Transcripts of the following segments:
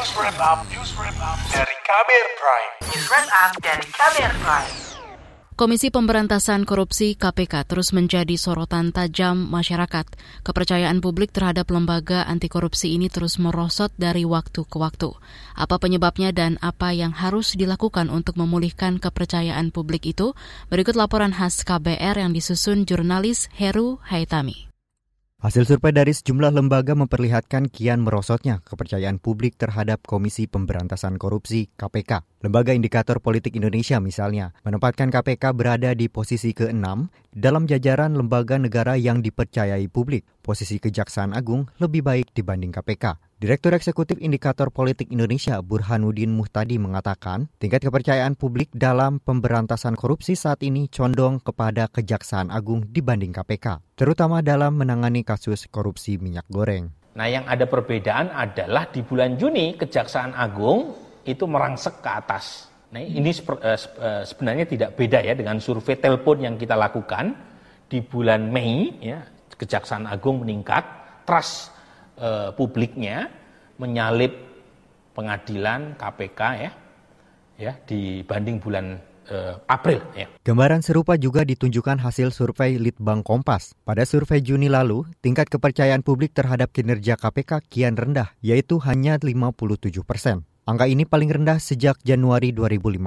News Wrap Up, News Wrap Up dari Kamer Prime. News Wrap Up dari Kamer Prime. Komisi Pemberantasan Korupsi KPK terus menjadi sorotan tajam masyarakat. Kepercayaan publik terhadap lembaga anti korupsi ini terus merosot dari waktu ke waktu. Apa penyebabnya dan apa yang harus dilakukan untuk memulihkan kepercayaan publik itu? Berikut laporan khas KBR yang disusun jurnalis Heru Haitami. Hasil survei dari sejumlah lembaga memperlihatkan kian merosotnya kepercayaan publik terhadap Komisi Pemberantasan Korupsi KPK. Lembaga Indikator Politik Indonesia misalnya menempatkan KPK berada di posisi ke-6 dalam jajaran lembaga negara yang dipercayai publik. Posisi Kejaksaan Agung lebih baik dibanding KPK. Direktur Eksekutif Indikator Politik Indonesia Burhanuddin Muhtadi mengatakan, tingkat kepercayaan publik dalam pemberantasan korupsi saat ini condong kepada Kejaksaan Agung dibanding KPK, terutama dalam menangani kasus korupsi minyak goreng. Nah, yang ada perbedaan adalah di bulan Juni Kejaksaan Agung itu merangsek ke atas. Nah, ini sebenarnya tidak beda ya dengan survei telepon yang kita lakukan di bulan Mei ya, Kejaksaan Agung meningkat, trust eh, publiknya menyalip pengadilan KPK ya ya dibanding bulan eh, April ya. Gambaran serupa juga ditunjukkan hasil survei Litbang Kompas. Pada survei Juni lalu, tingkat kepercayaan publik terhadap kinerja KPK kian rendah, yaitu hanya 57 persen. Angka ini paling rendah sejak Januari 2015.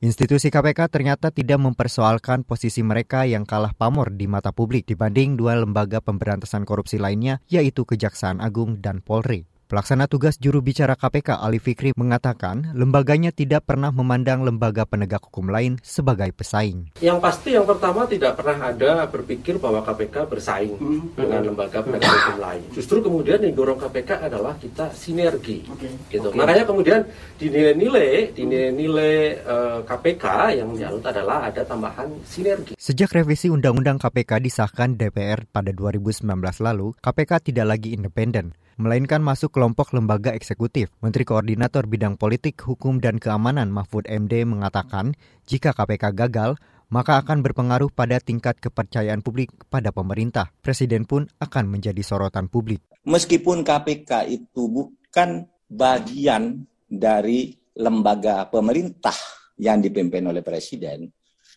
Institusi KPK ternyata tidak mempersoalkan posisi mereka yang kalah pamor di mata publik dibanding dua lembaga pemberantasan korupsi lainnya, yaitu Kejaksaan Agung dan Polri. Pelaksana tugas juru bicara KPK Ali Fikri mengatakan lembaganya tidak pernah memandang lembaga penegak hukum lain sebagai pesaing. Yang pasti yang pertama tidak pernah ada berpikir bahwa KPK bersaing hmm. dengan lembaga penegak hukum lain. Justru kemudian yang dorong KPK adalah kita sinergi. Okay. Gitu. Okay. Makanya kemudian dinilai-nilai dinilai-nilai uh, eh, KPK yang dianut adalah ada tambahan sinergi. Sejak revisi Undang-Undang KPK disahkan DPR pada 2019 lalu, KPK tidak lagi independen melainkan masuk kelompok lembaga eksekutif. Menteri Koordinator Bidang Politik, Hukum, dan Keamanan Mahfud MD mengatakan, jika KPK gagal, maka akan berpengaruh pada tingkat kepercayaan publik pada pemerintah. Presiden pun akan menjadi sorotan publik. Meskipun KPK itu bukan bagian dari lembaga pemerintah yang dipimpin oleh presiden,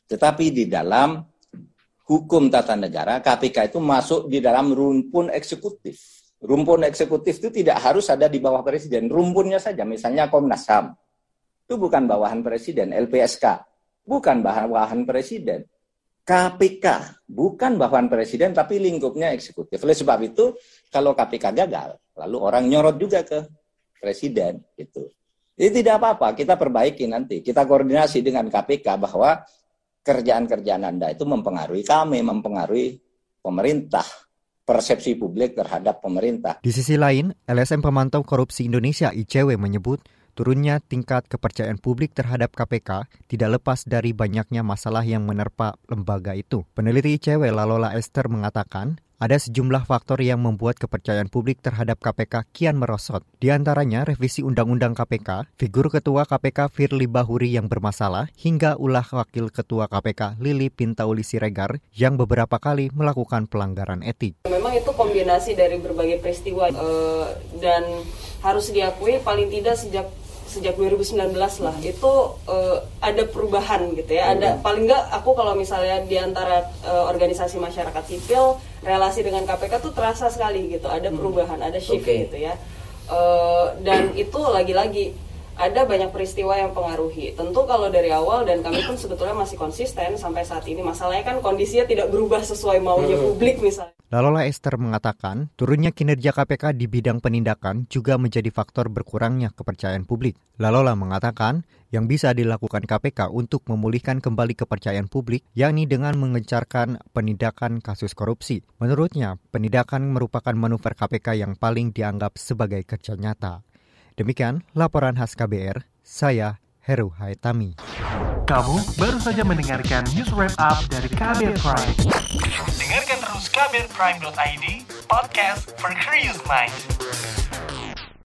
tetapi di dalam hukum tata negara KPK itu masuk di dalam rumpun eksekutif Rumpun eksekutif itu tidak harus ada di bawah presiden. Rumpunnya saja, misalnya Komnas HAM. Itu bukan bawahan presiden. LPSK, bukan bawahan presiden. KPK, bukan bawahan presiden, tapi lingkupnya eksekutif. Oleh sebab itu, kalau KPK gagal, lalu orang nyorot juga ke presiden. Gitu. Ini tidak apa-apa, kita perbaiki nanti. Kita koordinasi dengan KPK bahwa kerjaan-kerjaan Anda itu mempengaruhi kami, mempengaruhi pemerintah persepsi publik terhadap pemerintah. Di sisi lain, LSM Pemantau Korupsi Indonesia ICW menyebut turunnya tingkat kepercayaan publik terhadap KPK tidak lepas dari banyaknya masalah yang menerpa lembaga itu. Peneliti ICW Lalola Esther mengatakan, ada sejumlah faktor yang membuat kepercayaan publik terhadap KPK kian merosot. Di antaranya revisi Undang-Undang KPK, figur Ketua KPK Firly Bahuri yang bermasalah, hingga ulah Wakil Ketua KPK Lili Pintauli Siregar yang beberapa kali melakukan pelanggaran etik. Memang itu kombinasi dari berbagai peristiwa uh, dan harus diakui paling tidak sejak sejak 2019 lah itu uh, ada perubahan gitu ya. Ada hmm. paling nggak aku kalau misalnya di antara uh, organisasi masyarakat sipil relasi dengan KPK tuh terasa sekali gitu. Ada hmm. perubahan, ada shift okay. gitu ya. Uh, dan itu lagi-lagi ada banyak peristiwa yang pengaruhi. Tentu kalau dari awal dan kami pun sebetulnya masih konsisten sampai saat ini. Masalahnya kan kondisinya tidak berubah sesuai maunya hmm. publik misalnya. Lalola Esther mengatakan, turunnya kinerja KPK di bidang penindakan juga menjadi faktor berkurangnya kepercayaan publik. Lalola mengatakan, yang bisa dilakukan KPK untuk memulihkan kembali kepercayaan publik, yakni dengan mengencarkan penindakan kasus korupsi. Menurutnya, penindakan merupakan manuver KPK yang paling dianggap sebagai kerja nyata. Demikian laporan khas KBR, saya Heru Haitami. Kamu baru saja mendengarkan news wrap up dari KBR Prime. Dengarkan subscribe at prime.id podcast for curious minds.